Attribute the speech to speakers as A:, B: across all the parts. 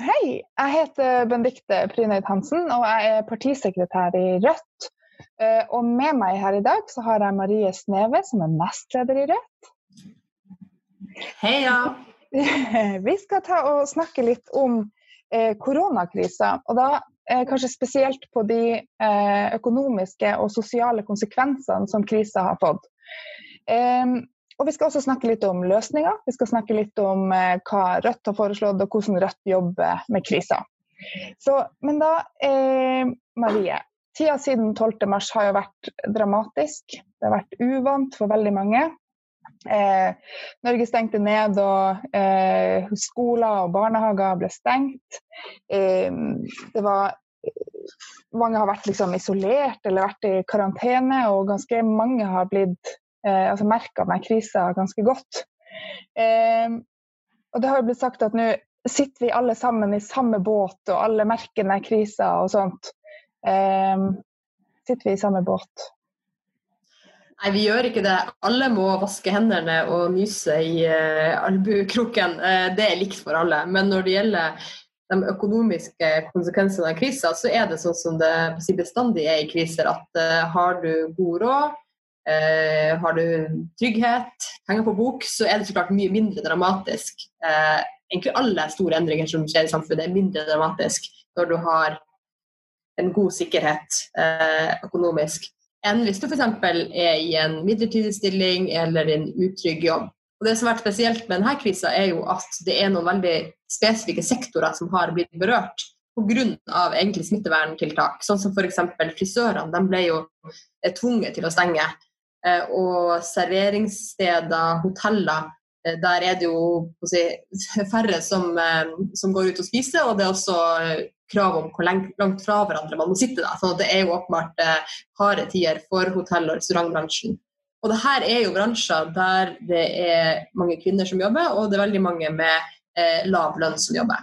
A: Hei, jeg heter Benedicte Prynøyd Hansen, og jeg er partisekretær i Rødt. Eh, og med meg her i dag så har jeg Marie Sneve, som er nestleder i Rødt.
B: Heia!
A: Vi skal ta og snakke litt om eh, koronakrisa, og da eh, kanskje spesielt på de økonomiske og sosiale konsekvensene som krisa har fått. Eh, og vi skal også snakke litt om løsninger. Vi skal snakke litt om eh, hva Rødt har foreslått, og hvordan Rødt jobber med krisa. Men da, eh, Marie. Tida siden 12.3 har jo vært dramatisk. Det har vært uvant for veldig mange. Eh, Norge stengte ned, og eh, skoler og barnehager ble stengt. Eh, det var mange har vært liksom isolert eller vært i karantene, og ganske mange har blitt eh, altså merka meg krisa ganske godt. Eh, og det har jo blitt sagt at nå sitter vi alle sammen i samme båt, og alle merker den krisa og sånt. Eh, sitter vi i samme båt?
B: Nei, vi gjør ikke det. Alle må vaske hendene og nyse i eh, albukroken. Uh, det er likt for alle. Men når det gjelder de økonomiske konsekvensene av krisa, så er det sånn som det bestandig er i kriser, at uh, har du god råd, Eh, har du trygghet, penger på bok, så er det så klart mye mindre dramatisk. Eh, egentlig alle store endringer som skjer i samfunnet, er mindre dramatisk når du har en god sikkerhet eh, økonomisk, enn hvis du f.eks. er i en midlertidig stilling eller en utrygg jobb. Og Det som har vært spesielt med denne krisa, er jo at det er noen veldig spesifikke sektorer som har blitt berørt pga. egentlig smitteverntiltak. Sånn som f.eks. frisørene. De ble jo tvunget til å stenge. Eh, og serveringssteder, hoteller, eh, der er det jo si, færre som, eh, som, går ut og spiser, og det er også krav om hvor langt fra hverandre man må sitte. Da. Så det er jo åpenbart harde tider for hotell- og restaurantbransjen. Og det her er jo bransjer der det er mange kvinner som jobber, og det er veldig mange med eh, lav lønn som jobber.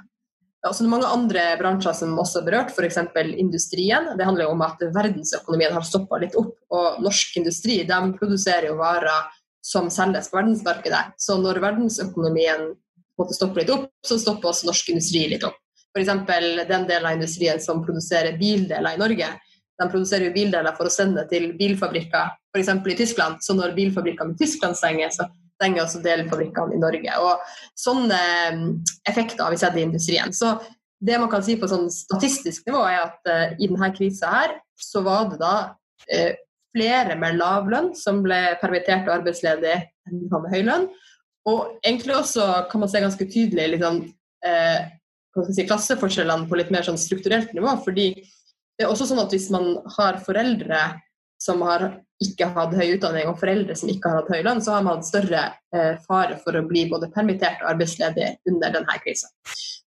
B: Altså, det er mange andre bransjer som også er berørt, f.eks. industrien. Det handler jo om at verdensøkonomien har stoppa litt opp. Og norsk industri de produserer jo varer som selges på verdensmarkedet. Så når verdensøkonomien måtte stoppe litt opp, så stopper også norsk industri litt opp. F.eks. den delen av industrien som produserer bildeler i Norge. De produserer jo bildeler for å sende til bilfabrikker f.eks. i Tyskland. Så når bilfabrikkene i Tyskland stenger, så stenger også delfabrikkene i Norge. Og sånne mm, effekter har vi sett i industrien. Så det man kan si på sånn statistisk nivå, er at uh, i denne krisa her, så var det da uh, flere med lav lønn som ble permittert og arbeidsledige enn de med høy lønn. Og egentlig også kan man se ganske tydelig liksom, uh, si, klasseforskjellene på litt mer sånn strukturelt nivå. fordi det er også sånn at hvis man har foreldre som har ikke hatt høy utdanning, og foreldre som ikke har hatt høy lønn, så har man hatt større eh, fare for å bli både permittert og arbeidsledig under denne krisa.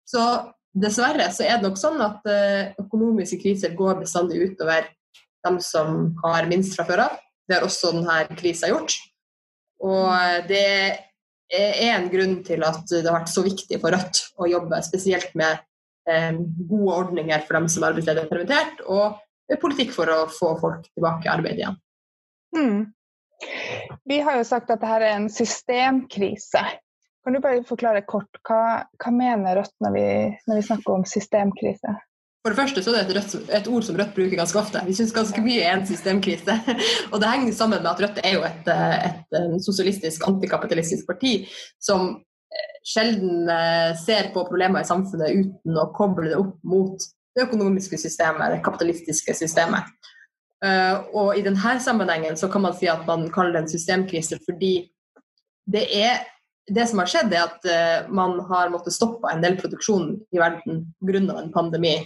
B: Så dessverre så er det nok sånn at eh, økonomiske kriser går bestandig utover dem som har minst fra før av. Det har også denne krisa gjort. Og det er en grunn til at det har vært så viktig for Rødt å jobbe spesielt med eh, gode ordninger for dem som er arbeidsledige og permittert, og politikk for å få folk tilbake i arbeid igjen. Mm.
A: Vi har jo sagt at dette er en systemkrise. Kan du bare forklare kort, hva, hva mener Rødt når vi, når vi, snakker om systemkrise?
B: For det første så er det et, rødt, et ord som Rødt bruker ganske ofte. Vi syns ganske mye er en systemkrise. Og det henger sammen med at Rødt er jo et, et, et sosialistisk, antikapitalistisk parti som eh, sjelden eh, ser på problemer i samfunnet uten å koble det opp mot det økonomiske systemet, det kapitalistiske systemet. Uh, og i denne sammenhengen så kan man si at man kaller det en systemkrise fordi det er det som har skjedd, er at uh, man har måttet stoppe en del produksjon i verden pga. en pandemi.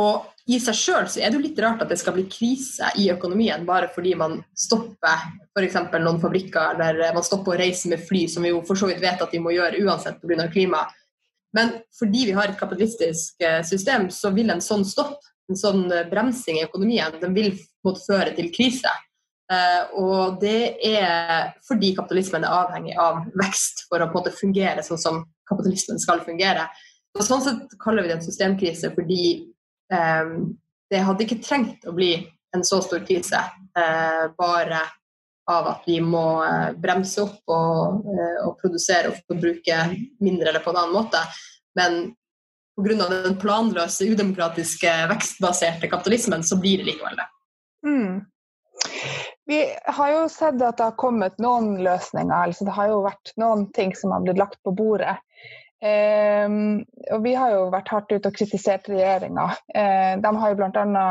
B: Og i seg sjøl så er det jo litt rart at det skal bli krise i økonomien bare fordi man stopper f.eks. noen fabrikker eller man stopper å reise med fly, som vi jo for så vidt vet at vi må gjøre uansett pga. klima. Men fordi vi har et kapitalistisk eh, system, så vil en sånn stopp, en sånn eh, bremsing i økonomien, den vil måtte føre til krise. Uh, og det er fordi kapitalismen er avhengig av vekst for å på en måte fungere sånn som kapitalismen skal fungere. Og sånn sett kaller vi det en systemkrise fordi um, det hadde ikke trengt å bli en så stor krise uh, bare av at vi må uh, bremse opp og, og produsere og bruke mindre eller på en annen måte. Men pga. den planløse, udemokratiske, vekstbaserte kapitalismen, så blir det likevel det. Mm.
A: Vi har jo sett at det har kommet noen løsninger. altså Det har jo vært noen ting som har blitt lagt på bordet. Um, og vi har jo vært hardt ute og kritisert regjeringa. Uh, de har jo bl.a.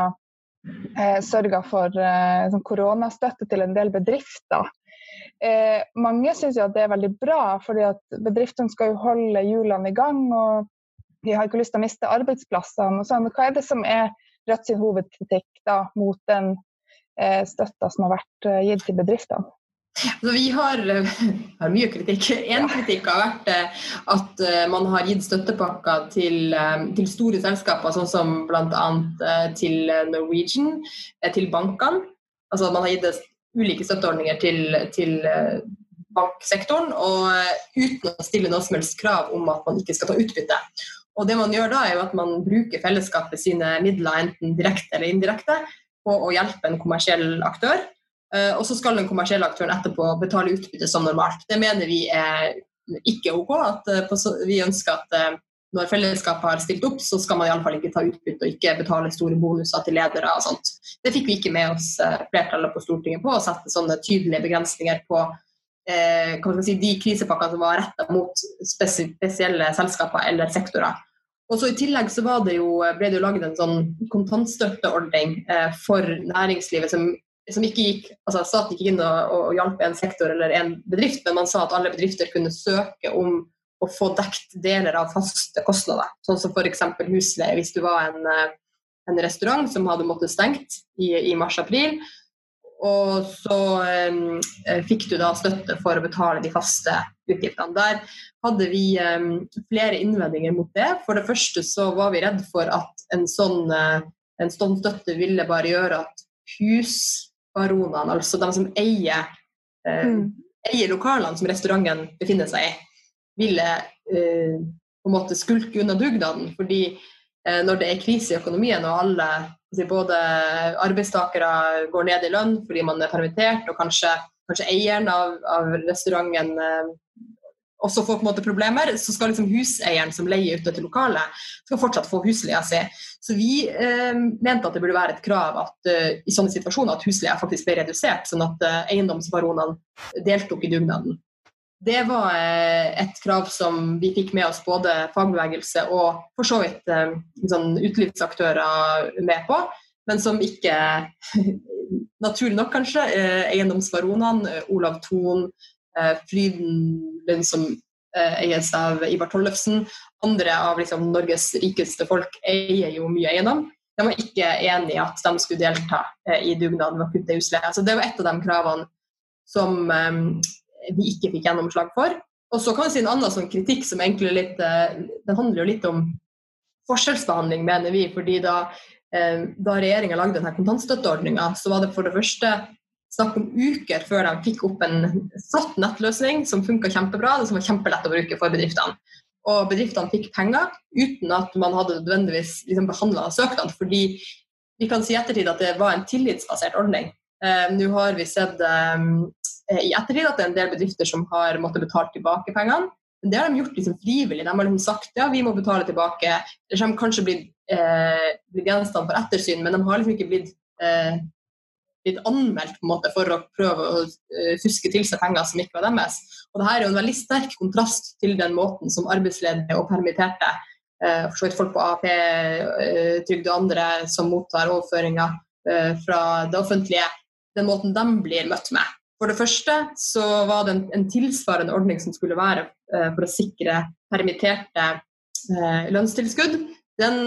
A: Uh, sørga for eh, sånn koronastøtte til en del bedrifter. Eh, mange syns jo at det er veldig bra, fordi at bedriftene skal jo holde hjulene i gang. og Vi har ikke lyst til å miste arbeidsplassene. sånn. Hva er det som er Rødt sin hovedkritikk da, mot den eh, støtta som har vært eh, gitt til bedriftene?
B: Altså, vi har, har, mye kritikk. Én kritikk har vært eh, at eh, man har gitt støttepakker til, eh, til store selskaper, sånn som bl.a. til Norwegian, til bankene. Altså man har gitt ulike støtteordninger til, til banksektoren, og uten å stille noe som helst krav om at man ikke skal ta utbytte. Og det man gjør da, er jo at man bruker fellesskapet sine midler, enten direkte eller indirekte, på å hjelpe en kommersiell aktør. Eh, og så skal den kommersielle aktøren etterpå betale utbytte som normalt. Det mener vi er ikke OK. At eh, vi ønsker at eh, når fellesskapet har stilt opp, så skal man iallfall ikke ta utbytte og ikke betale store bonuser til ledere og sånt. Det fikk vi ikke med oss flertallet på Stortinget på, å sette sånne tydelige begrensninger på si, de krisepakkene som var retta mot spesielle selskaper eller sektorer. Og så I tillegg så det jo, ble det jo laget en sånn kontantstøtteordning eh, for næringslivet som som ikke gikk, altså Staten gikk inn og, og hjalp en sektor eller en bedrift, men man sa at alle bedrifter kunne søke om å få dekt deler av faste kostnader. Sånn som f.eks. husleie. Hvis du var en, eh, en, restaurant som hadde måttet stengt i, i mars-april, og så eh, fikk du da støtte for å betale de faste utgiftene. Der hadde vi eh, flere innvendinger mot det. For det første så var vi redd for at en sånn, eh, en sånn støtte ville bare gjøre at husbaronene, altså de som eier, eh, mm. eier lokalene som restauranten befinner seg i, ville eh, på en måte skulke unna dugnaden. Fordi eh, når det er krise i økonomien og alle, både arbeidstakere går ned i lønn fordi man er permittert, og kanskje, kanskje eieren av, av restauranten eh, også får på en måte problemer, så skal liksom huseieren som leier ute til lokalet, skal fortsatt få husleia si. Så vi eh, mente at det burde være et krav at uh, i sånne situasjoner at husleia faktisk ble redusert, sånn at uh, eiendomsbaronene deltok i dugnaden. Det var uh, et krav som vi fikk med oss både fagbevegelse og for så vidt sånn utelivsaktører med på, men som ikke Naturlig nok, kanskje. Eiendomsbaronene, Olav Thon, Fryden den som eh, eies av Ivar Tollefsen. Andre av liksom, Norges rikeste folk eier jo mye eiendom. De var ikke enig i at de skulle delta eh, i dugnaden med å kutte husleie. Så det var et av de kravene som vi ikke fikk gjennomslag for. Og så kan vi si en annen sånn kritikk som egentlig litt Den handler jo litt om forskjellsbehandling, mener vi. fordi da, da regjeringa lagde denne kontantstøtteordninga, så var det for det første snakk om uker før de fikk opp en flott nettløsning som funka kjempebra, og som var kjempelett å bruke for bedriftene. Og bedriftene fikk penger uten at man hadde nødvendigvis liksom behandla søknad. Fordi vi kan si i ettertid at det var en tillitsbasert ordning. Eh, Nå har vi sett eh, i ettertid at det er en del bedrifter som har måttet betale tilbake pengene. Men det har de gjort liksom frivillig. De har liksom sagt ja, vi må betale tilbake. Det kommer kanskje blitt, eh, blitt gjenstand for ettersyn, men de har liksom ikke blitt eh, blitt anmeldt på en måte for å prøve å uh, fuske til seg penger som ikke var deres. Og Dette er jo en veldig sterk kontrast til den måten som arbeidsledige og permitterte, eh, for så vidt folk på AP, eh, trygd og andre som mottar overføringer uh, fra det offentlige, den måten de blir møtt med. For det første så var det en, en tilsvarende ordning som skulle være for å sikre permitterte lønnstilskudd. Den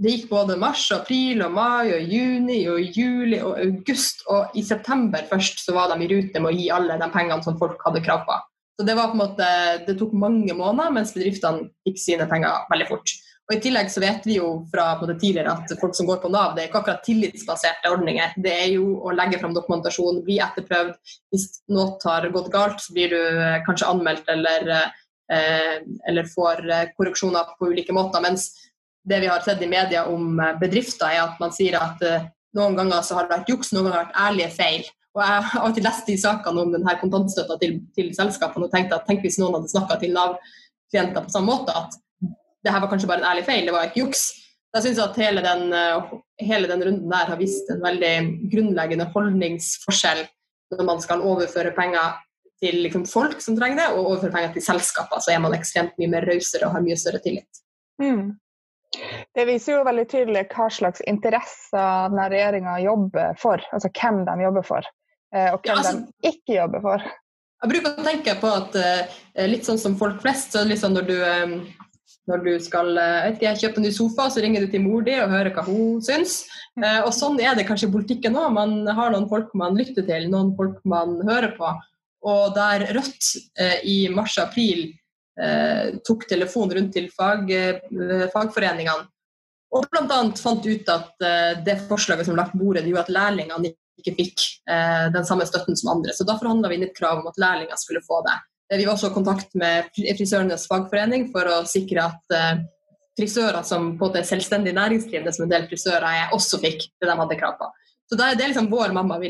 B: det gikk både mars, april, og mai, og juni, og juli og august. Og i september først så var de i rute med å gi alle de pengene som folk hadde krav på. Så det var på en måte, det tok mange måneder, mens bedriftene fikk sine penger veldig fort. Og I tillegg så vet vi jo fra tidligere at folk som går på Nav, det er ikke akkurat tillitsbaserte ordninger. Det er jo å legge fram dokumentasjon, bli etterprøvd. Hvis noe har gått galt, så blir du eh, kanskje anmeldt eller, eh, eller får eh, korreksjoner på ulike måter. mens det vi har sett i media om bedrifter, er at man sier at noen ganger så har det vært juks, noen ganger har det vært ærlige feil. Og Jeg har alltid lest de sakene om denne kontantstøtta til, til selskapene og tenkt at tenk hvis noen hadde snakka til Nav-klienter på samme måte, at det her var kanskje bare en ærlig feil, det var ikke juks. Jeg syns at hele den, hele den, runden der har vist en veldig grunnleggende holdningsforskjell når man skal overføre penger til liksom, folk som trenger det, og overføre penger til selskaper. Så er man ekstremt mye mer rausere og har mye større tillit. Mm.
A: Det viser jo veldig tydelig hva slags interesser denne regjeringa jobber for. Altså hvem de jobber for, eh, og hvem ja, altså, de ikke jobber for.
B: Jeg bruker å tenke på at uh, litt sånn som folk flest, så litt sånn når du, når du skal uh, ikke, kjøpe en ny sofa, så ringer du til mor di og hører hva hun syns. Eh, og sånn er det kanskje i politikken òg. Man har noen folk man lytter til, noen folk man hører på. Og der Rødt i mars-april tok telefonen rundt til fag, fagforeningene og bl.a. fant ut at det forslaget som lagt på bordet, gjorde at lærlingene ikke fikk eh, den samme støtten som andre. Så da forhandla vi inn et krav om at lærlinger skulle få det. Eh, vi var også i kontakt med frisørenes fagforening for å sikre at eh, frisører som på det selvstendig næringsdrivende, som en del frisører er, også fikk det de hadde krav på. Så da er det liksom vår mamma vi,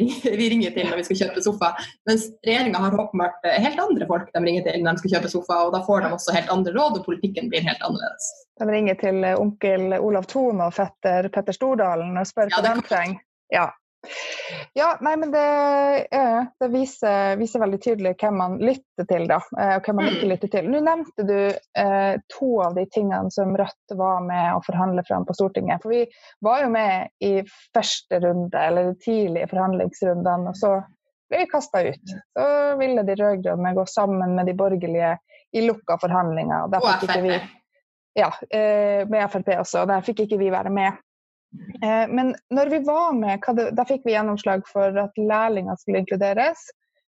B: ringer til når vi skal kjøpe sofa. Mens regjeringa har åpenbart eh, helt andre folk de ringer til når de skal kjøpe sofa, og da får de også helt andre råd, og politikken blir helt annerledes.
A: De ringer til onkel Olav Thon og fetter Petter Stordalen og spør hva de trenger. Ja, ja, nei, men det, det viser, viser, veldig tydelig hvem man lytter til, da, eh, og hvem man ikke mm. lytter til. Nå nevnte du eh, to av de tingene som Rødt var med å forhandle fram på Stortinget. For vi var jo med i første runde, eller de tidlige forhandlingsrundene, og så ble vi kasta ut. Så ville de rød-grønne gå sammen med de borgerlige i lukka forhandlinger.
B: Og, og Frp.
A: Ja, eh, med Frp også. og Der fikk ikke vi være med. Eh, men når vi var med, da fikk vi gjennomslag for at lærlinger skulle inkluderes.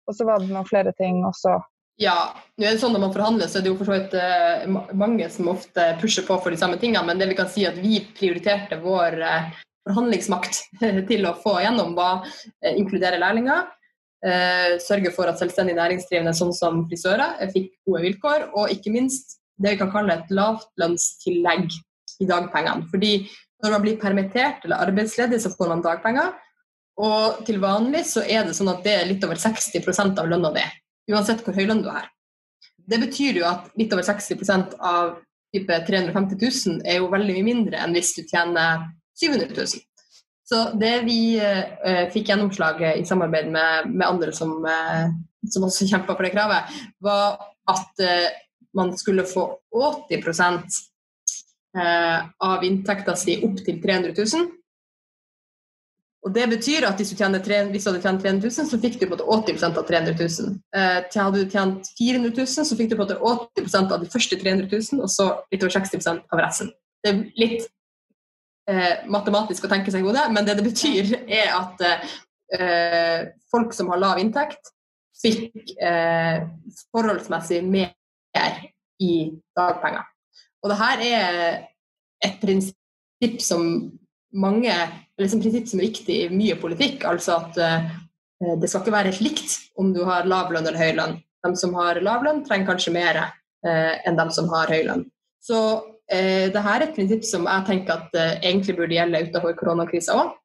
A: Og så var det noen flere ting også.
B: Ja, nå er det sånn når man forhandler, så er det jo for så vidt eh, mange som ofte pusher på for de samme tingene. Men det vi kan si at vi prioriterte vår eh, forhandlingsmakt til å få gjennom, var inkludere lærlinger. Sørge for at selvstendig næringsdrivende, sånn som frisører, fikk gode vilkår. Og ikke minst det vi kan kalle et lavtlønnstillegg i dagpengene. Fordi når man blir permittert eller arbeidsledig, så får man dagpenger. Og til vanlig så er det sånn at det er litt over 60% av lønna di, uansett hvor høy lønn du har. Det betyr jo at litt over 60% av type 350 000 er jo veldig mye mindre enn hvis du tjener 700 000. Så det vi eh, fikk gjennomslag i samarbeid med, med andre som, eh, som også kjempa for det kravet, var at eh, man skulle få 80 eh, av inntekta si opp til 300 000. Og Det betyr at hvis du, tjener, hvis du hadde tjent 300 000, så fikk du på en måte 80% av 300 000. Eh, hadde du tjent 400 000, så fikk du på en måte 80% av de første 300 000, og så litt over 60% av resten. Det er litt eh, matematisk å tenke seg i hodet, men det det betyr, er at eh, folk som har lav inntekt, fikk eh, forholdsmessig mer i dagpenger. Og det her er et prinsipp som mange eller et prinsipp som er viktig i mye politikk. Altså at uh, det skal ikke være helt likt om du har lav lønn eller høy lønn. De som har lav lønn, trenger kanskje mer uh, enn de som har høy lønn. Så uh, det her er et prinsipp som jeg tenker at egentlig burde gjelde utenfor koronakrisa òg.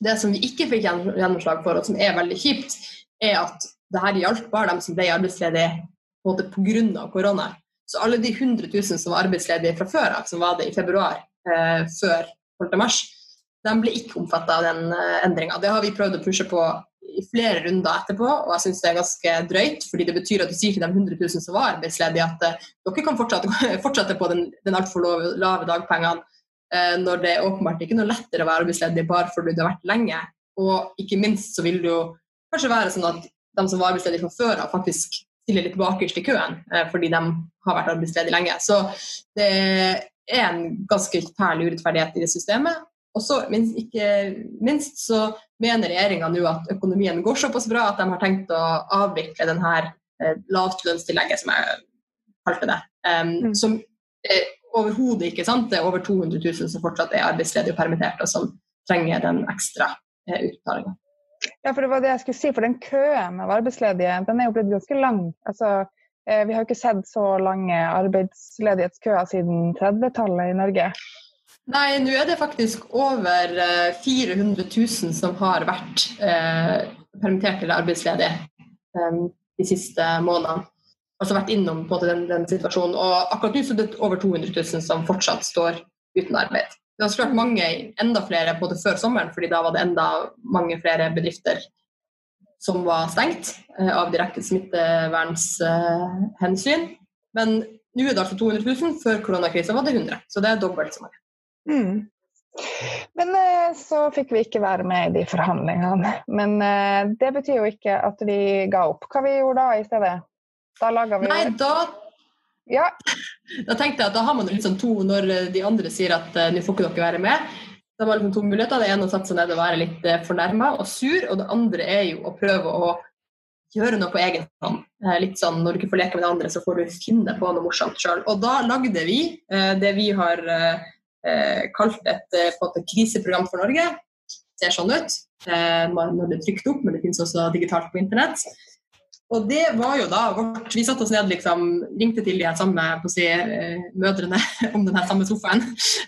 B: Det som vi ikke fikk gjennomslag for, og som er veldig kjipt, er at det her gjaldt bare dem som ble arbeidsledige pga. korona. Så alle de 100 000 som var arbeidsledige fra før av, som var det i februar eh, før 12. mars, de ble ikke omfatta av den eh, endringa. Det har vi prøvd å pushe på i flere runder etterpå, og jeg syns det er ganske drøyt. fordi det betyr at du sier til de 100 000 som var arbeidsledige at eh, dere kan fortsette, fortsette på den, den altfor lave dagpengene eh, når det er åpenbart ikke noe lettere å være arbeidsledig bare fordi du har vært lenge. Og ikke minst så vil det jo kanskje være sånn at de som var arbeidsledige fra før av, faktisk stiller litt bakerst i køen eh, fordi de har vært arbeidsledige lenge. Så det er en ganske fæl urettferdighet i det systemet. Og så minst, ikke minst så mener regjeringa nå at økonomien går såpass bra at de har tenkt å avvikle denne eh, lavtlønnstillegget, som jeg kalte det. Um, mm. Som er overhodet ikke sant. Det er over 200 000 som fortsatt er arbeidsledige og permitterte, og som trenger den ekstra eh, utbetalinga.
A: Ja, for det var det jeg skulle si. For den køen av arbeidsledige den er jo blitt ganske lang. Altså, eh, vi har jo ikke sett så lange arbeidsledighetskøer siden 30-tallet i Norge.
B: Nei, nå er det faktisk over 400 eh, 000 som har vært eh, permittert eller arbeidsledige eh, de siste månedene. altså vært innom den, den, situasjonen. Og akkurat nå er det over 200 000 som fortsatt står uten arbeid. Det har vært mange, enda flere både før sommeren, fordi da var det enda mange flere bedrifter som var stengt eh, av direkte smittevernshensyn. Men nå er det altså 200 000. Før koronakrisa var det 100, så det er dobbelt så mange.
A: Mm. Men eh, så fikk vi ikke være med i de forhandlingene. Men eh, det betyr jo ikke at vi ga opp. Hva vi gjorde da i stedet? Da laga vi
B: Nei, da
A: ja.
B: Da tenkte jeg at da har man litt sånn to når de andre sier at uh, nå får ikke dere være med. Da var liksom to muligheter. Det ene å sette seg ned og være litt uh, fornærma og sur, og det andre er jo å prøve å gjøre noe på egen hånd. Uh, litt sånn når du ikke får leke med de andre, så får du finne på noe morsomt sjøl. Og da lagde vi det vi har kalt et, et kriseprogram for Norge. Det ser sånn ut når det er trykt opp, men det finnes også digitalt på internett. Og det var jo da vårt Vi satte oss ned, liksom, ringte til de samme si, eh, mødrene om den samme sofaen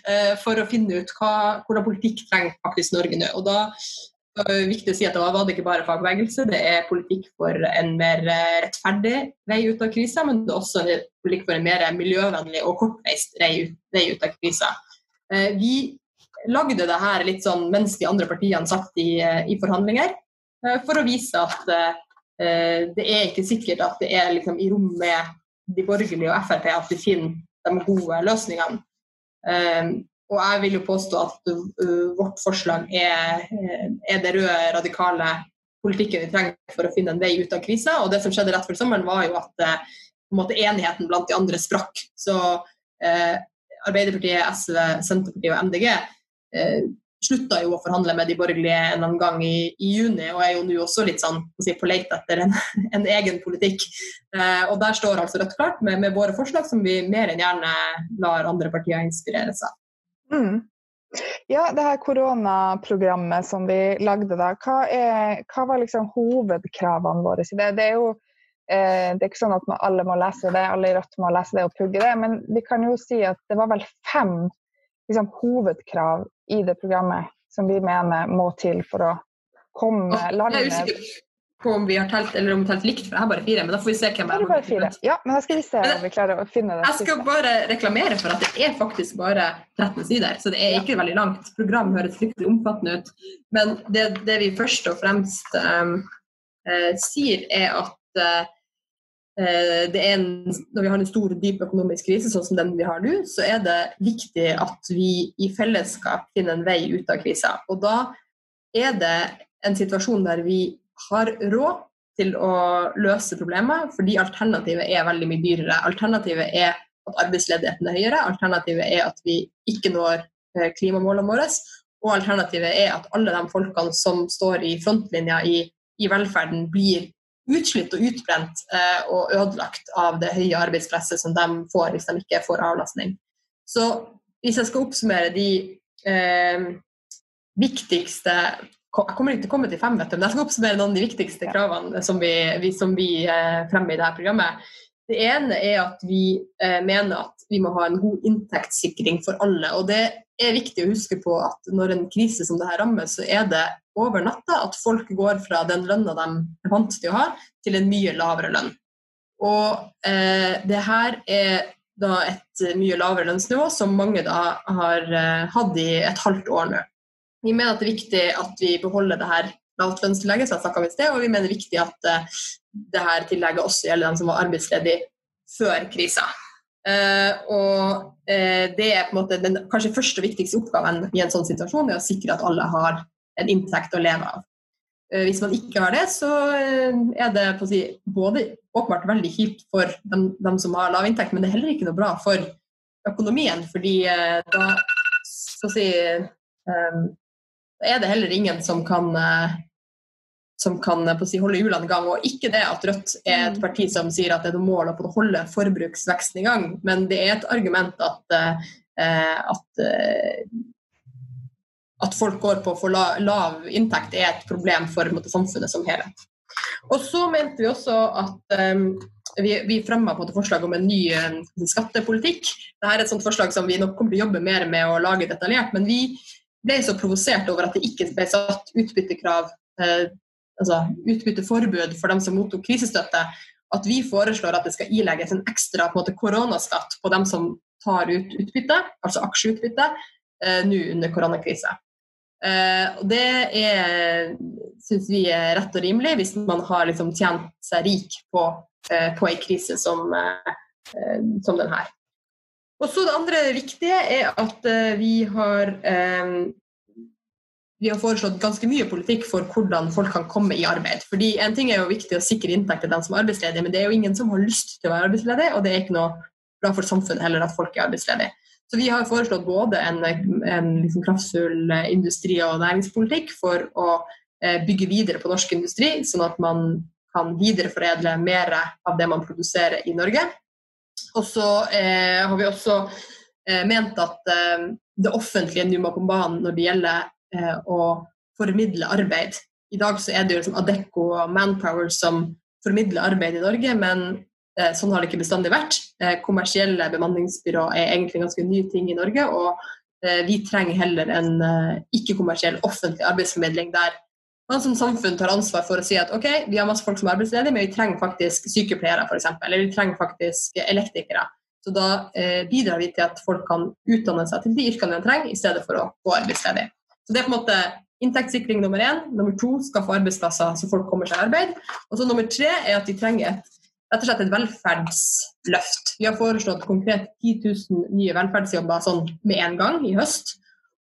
B: eh, for å finne ut hva, hvordan politikk trenger faktisk Norge nå. Og da det det viktig å si at det var det ikke bare fagbevegelse, det er politikk for en mer eh, rettferdig vei ut av krisa, men det er også politikk for en mer miljøvennlig og kortreist vei ut av krisa. Vi lagde det her litt sånn mens de andre partiene satt i, i forhandlinger, for å vise at Eh, det er ikke sikkert at det er liksom, i rom med de borgerlige og Frp at vi finner de gode løsningene. Eh, og jeg vil jo påstå at vårt forslag er, er det røde, radikale politikken vi trenger for å finne en vei ut av krisa. Og det som skjedde rett før sommeren, var jo at eh, måte, enigheten blant de andre sprakk. Så eh, Arbeiderpartiet, SV, Senterpartiet og MDG eh, slutta jo å forhandle med de borgerlige en eller annen gang i, i juni, og er jo nå også litt sånn si, på leit etter en, en, egen politikk. Eh, og der står altså Rødt klart med, med, våre forslag, som vi mer enn gjerne lar andre partier inspirere seg
A: mm. Ja, det her koronaprogrammet som vi lagde da, hva, er, hva var liksom hovedkravene våre? Det, det, er jo eh, det er ikke sånn at alle må lese det, alle i Rødt må lese det og pugge det, men vi kan jo si at det var vel fem liksom, hovedkrav i det programmet som vi mener må til for å komme landet
B: Jeg er usikker på om vi har telt eller om vi har telt likt, for jeg har bare fire. Men da får vi se hvem
A: jeg har. Fire. Ja, men da skal vi se om vi klarer å finne det.
B: Jeg skal bare reklamere for at det er faktisk bare 13 sider, så det er ikke veldig langt. Program høres fryktelig omfattende ut. Men det, det vi først og fremst um, uh, sier, er at uh, en, når vi har en stor, dyp økonomisk krise sånn som den vi har nå, så er det viktig at vi i fellesskap finner en vei ut av krisa. Og da er det en situasjon der vi har råd til å løse problemet, fordi alternativet er veldig mye dyrere. Alternativet er at arbeidsledigheten er høyere, alternativet er at vi ikke når eh, klimamålene våre, og alternativet er at alle de folkene som står i frontlinja i, i velferden, blir utslitt og utbrent eh, og ødelagt av det høye arbeidspresset som de får hvis de ikke får avlastning. Så hvis jeg skal oppsummere de eh, viktigste Jeg kommer ikke til å komme til fem, vet du, men jeg skal oppsummere noen av de viktigste kravene som vi, vi, som vi eh, fremmer i dette programmet. Det ene er at vi eh, mener at vi må ha en god inntektssikring for alle. og Det er viktig å huske på at når en krise som dette rammer, så er det over natta at folk går fra den lønna de er vant til å ha, til en mye lavere lønn. Og eh, det her er da et mye lavere lønnsnivå som mange da har eh, hatt i et halvt år nå. Vi mener at det er viktig at vi beholder det her lavtlønnstillegget, som jeg snakka om i sted, og vi mener det er viktig at eh, det her tillegget også gjelder dem som var arbeidsledige før krisa. Uh, og uh, det er på en måte den kanskje første og viktigste oppgaven i en sånn situasjon, er å sikre at alle har en inntekt å leve av. Uh, hvis man ikke har det, så er det si, både åpenbart veldig kjipt for dem, dem, som har lav inntekt, men det er heller ikke noe bra for økonomien, fordi da skal si, er det heller ingen som kan som kan eh, si, holde hjulene i gang. Og ikke det at Rødt er et mm. parti som sier at det er noe mål å holde forbruksveksten i gang, men det er et argument at, eh, at, eh, at folk går på for lav inntekt er et problem for måte, samfunnet som helhet. Og så mente vi også at um, vi, vi fremma forslag om en ny um, skattepolitikk. Dette er et sånt forslag som vi nok kommer til å jobbe mer med å lage detaljert. Men vi ble så provosert over at det ikke ble satt utbyttekrav uh, altså, utbytteforbud for dem som mottok krisestøtte, at vi foreslår at det skal ilegges en ekstra på en måte, koronaskatt på dem som tar ut utbytte, altså aksjeutbytte, eh, nå under koronakrisa. Eh, og det er syns vi er rett og rimelig hvis man har liksom, tjent seg rik på, eh, på en krise som, eh, som den her. Og så Det andre viktige er at vi har vi har foreslått ganske mye politikk for hvordan folk kan komme i arbeid. Fordi En ting er jo viktig å sikre inntekt til den som er arbeidsledig, men det er jo ingen som har lyst til å være arbeidsledig, og det er ikke noe bra for samfunnet heller at folk er arbeidsledige. Så vi har foreslått både en, en liksom kraftfull industri- og næringspolitikk for å eh, bygge videre på norsk industri, sånn at man kan videreforedle mer av det man produserer i Norge. Og så eh, har vi også eh, ment at eh, det offentlige nå må på banen når det gjelder eh, å formidle arbeid. I dag så er det jo liksom Adecco og Manpower som formidler arbeid i Norge, men Eh, sånn har det ikke bestandig vært. Eh, kommersielle bemanningsbyrå er egentlig en ganske ny ting i Norge. og eh, vi trenger heller en ikke-kommersiell offentlig arbeidsformidling der man som samfunn tar ansvar for å si at ok, vi har masse folk som er arbeidsledige, men vi trenger faktisk sykepleiere f.eks. Eller vi trenger faktisk elektrikere. Så da eh, bidrar vi til at folk kan utdanne seg til de yrkene de trenger, i stedet for å gå arbeidsledig. Så det er på en måte inntektssikring nummer én. Nummer to skaffe arbeidsplasser så folk kommer seg i arbeid. Og så nummer tre er at de trenger et rett og slett et velferdsløft. Vi har foreslått konkret 10 000 nye velferdsjobber sånn med en gang i høst.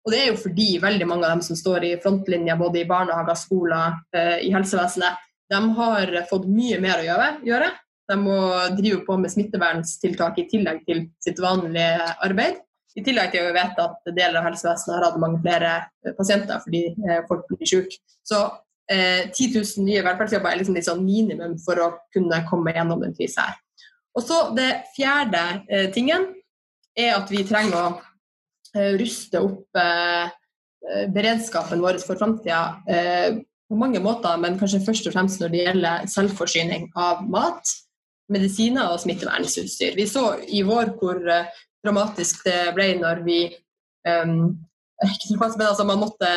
B: Og det er jo fordi veldig mange av dem som står i frontlinja både i barnehager, skoler, eh, i helsevesenet, de har fått mye mer å gjøre. De må drive på med smitteverntiltak i tillegg til sitt vanlige arbeid. I tillegg til å vite at deler av helsevesenet har hatt mange flere pasienter fordi eh, folk blir syke. Så eh, 10 000 nye velferdsjobber er liksom litt sånn minimum for å kunne komme gjennom den krisa her. Og så Det fjerde eh, tingen er at vi trenger å eh, ruste opp eh, eh, beredskapen vår for framtida eh, på mange måter, men kanskje først og fremst når det gjelder selvforsyning av mat, medisiner og smittevernutstyr. Vi så i vår hvor dramatisk det ble når vi ikke men altså Man måtte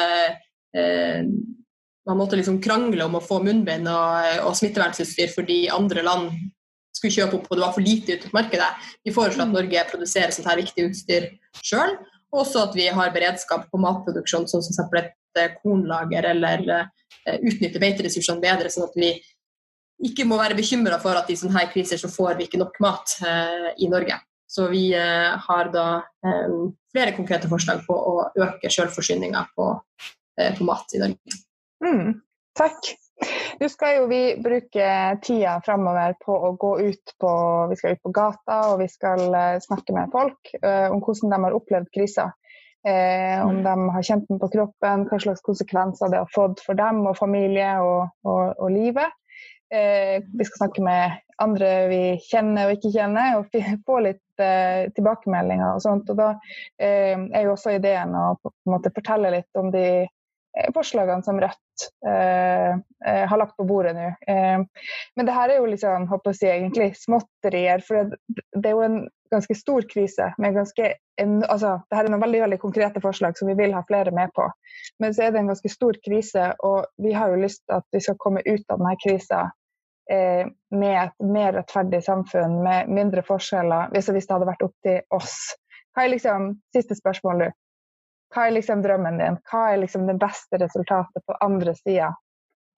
B: man måtte liksom krangle om å få munnbind og, og smittevernutstyr fordi andre land skulle kjøpe opp og det var for lite ute på markedet. Vi foreslår at mm. Norge produserer sånt her viktig utstyr sjøl, og også at vi har beredskap på matproduksjon, sånn som f.eks. et eh, kornlager, eller uh, utnytte beiteressursene bedre, sånn at vi ikke må være bekymra for at i sånne her kriser så får vi ikke nok mat uh, i Norge. Så vi uh, har da um, flere konkrete forslag på å øke sjølforsyninga på, på mat i Norge.
A: Mm, takk. Nå skal jo vi bruke tida framover på å gå ut på, vi skal ut på gata og vi skal uh, snakke med folk uh, om hvordan de har opplevd krisa. Uh, om mm. de har kjent den på kroppen, hva slags konsekvenser det har fått for dem og familie og, og, og livet. vi skal snakke med andre vi kjenner og ikke kjenner, og få litt tilbakemeldinger og sånt. Og da er jo også ideen å på måte fortelle litt om de Eh, forslagene som Rødt eh, eh, har lagt på bordet nå. Eh, men det her er jo liksom, håper jeg, egentlig småtterier. For det, det, er jo en ganske stor krise. med ganske, en, altså, det her er noen veldig, veldig konkrete forslag som vi vil ha flere med på. Men så er det en ganske stor krise, og vi har jo lyst til at vi skal komme ut av denne krisa eh, med et mer rettferdig samfunn, med mindre forskjeller, hvis, hvis det hadde vært opp til oss. Hva er liksom, Siste spørsmål nå. Hva er liksom drømmen din? Hva er liksom det beste resultatet på andre sida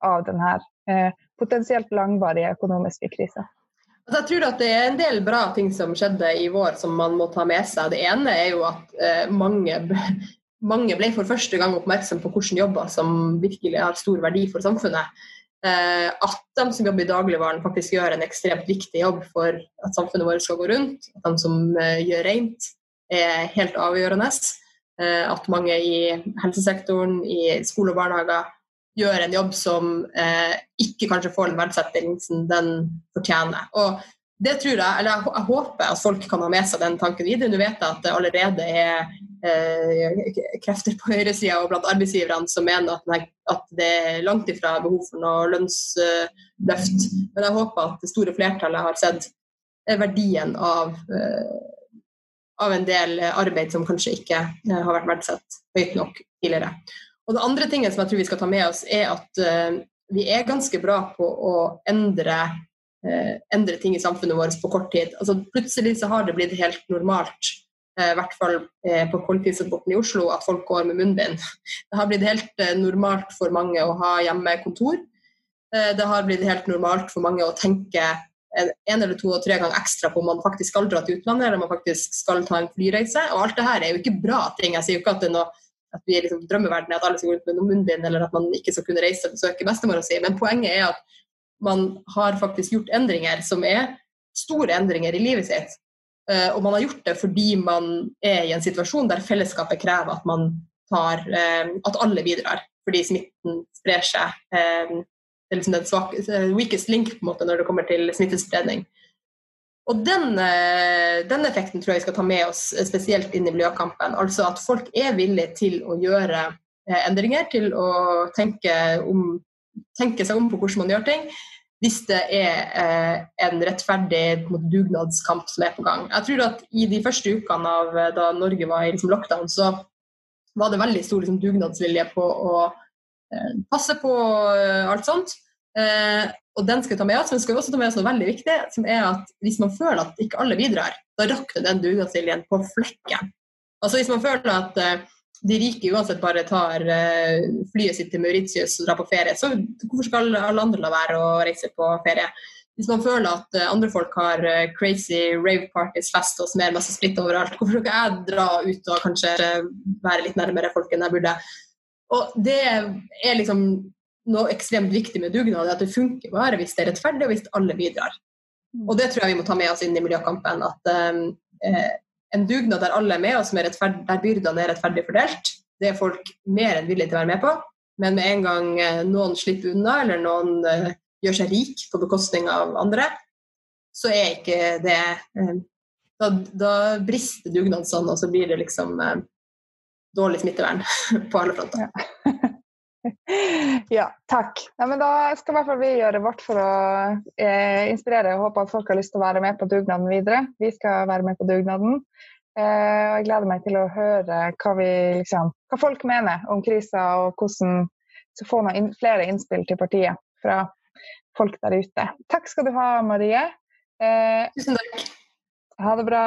A: av denne eh, potensielt langvarige økonomiske krisa?
B: Altså, jeg tror at det er en del bra ting som skjedde i vår som man må ta med seg. Det ene er jo at eh, mange, mange, ble for første gang oppmerksom på hvilke jobber som virkelig har stor verdi for samfunnet. Eh, at de som jobber i dagligvaren faktisk gjør en ekstremt viktig jobb for at samfunnet vårt skal gå rundt. At de som eh, gjør rent er helt avgjørende. Eh, at mange i helsesektoren, i skole og barnehager gjør en jobb som eh, ikke kanskje får den verdsettelsen den fortjener. Og det tror jeg, eller jeg, håper at folk kan ha med seg den tanken videre. Nå vet jeg at det allerede er eh, krefter på høyresida og blant arbeidsgiverne som mener at, at, det er langt ifra behov for noe lønnsløft. Men jeg håper at det store flertallet har sett verdien av eh, av en del arbeid som kanskje ikke eh, har vært verdsatt høyt nok tidligere. Og Det andre tingen som jeg tror vi skal ta med oss, er at uh, vi er ganske bra på å endre eh, endre ting i samfunnet vårt på kort tid. Altså, plutselig så har det blitt helt normalt, eh, i hvert fall eh, på kollektivtransporten i Oslo, at folk går med munnbind. Det har blitt helt eh, normalt for mange å ha hjemmekontor. Eh, det har blitt helt normalt for mange å tenke en eller to og tre ganger ekstra på om man faktisk skal dra til utlandet eller om man faktisk skal ta en flyreise. Og alt det her er jo ikke bra ting. Jeg sier jo ikke at det er noe at vi er liksom drømmeverdenen, at alle skal gå ut med noe munnbind, eller at man ikke skal kunne reise og besøke bestemora si. Men poenget er at man har faktisk gjort endringer som er store endringer i livet sitt. Eh, og man har gjort det fordi man er i en situasjon der fellesskapet krever at man tar eh, At alle bidrar, fordi smitten sprer seg. Eh, er liksom den svake, weakest link på en måte når det kommer til smittespredning. Og den, den, effekten tror jeg vi skal ta med oss spesielt inn i miljøkampen. Altså at folk er villige til å gjøre endringer, til å tenke, om, tenke seg om på hvordan man gjør ting, hvis det er eh, en rettferdig dugnadskamp som er på gang. Jeg tror at I de første ukene av da Norge var i liksom, lockdown, så var det veldig stor liksom, dugnadsvilje på å eh, passe på eh, alt sånt. Eh, og den skal vi ta med oss, men skal vi også ta med oss noe veldig viktig, som er at hvis man føler at ikke alle bidrar, da rakner den dugnadsviljen på flekken. Altså Hvis man føler at eh, de rike uansett bare tar eh, flyet sitt til Mauritius og drar på ferie, så hvorfor skal alle andre la være å reise på ferie? Hvis man føler at uh, andre folk har uh, crazy rave parties, fest og smer masse splitt overalt, hvorfor skal jeg dra ut og kanskje være litt nærmere folk enn jeg burde? Og det er liksom noe ekstremt viktig med dugnad, er at det funker bare hvis det er rettferdig og hvis alle bidrar. Mm. Og det tror jeg vi må ta med oss inn i miljøkampen. At um, eh, en dugnad der alle er med, og der byrdene er rettferdig fordelt, det er folk mer enn villige til å være med på. Men med en gang eh, noen slipper unna, eller noen eh, gjør seg rik på bekostning av andre, så er ikke det uh, da, da, brister dugnaden sånn, og så blir det liksom uh, dårlig smittevern på alle fronter.
A: Ja. ja, takk. Ja, men da skal i hvert fall vi gjøre vårt for å eh, inspirere og håpe at folk har lyst til å være med på dugnaden videre. Vi skal være med på dugnaden. Eh, og jeg gleder meg til å høre hva, vi, liksom, hva folk mener om krisa, og hvordan så få noen flere innspill til partiet fra folk der ute. Takk skal du ha, Marie.
B: Eh, Tusen takk.
A: Ha det bra.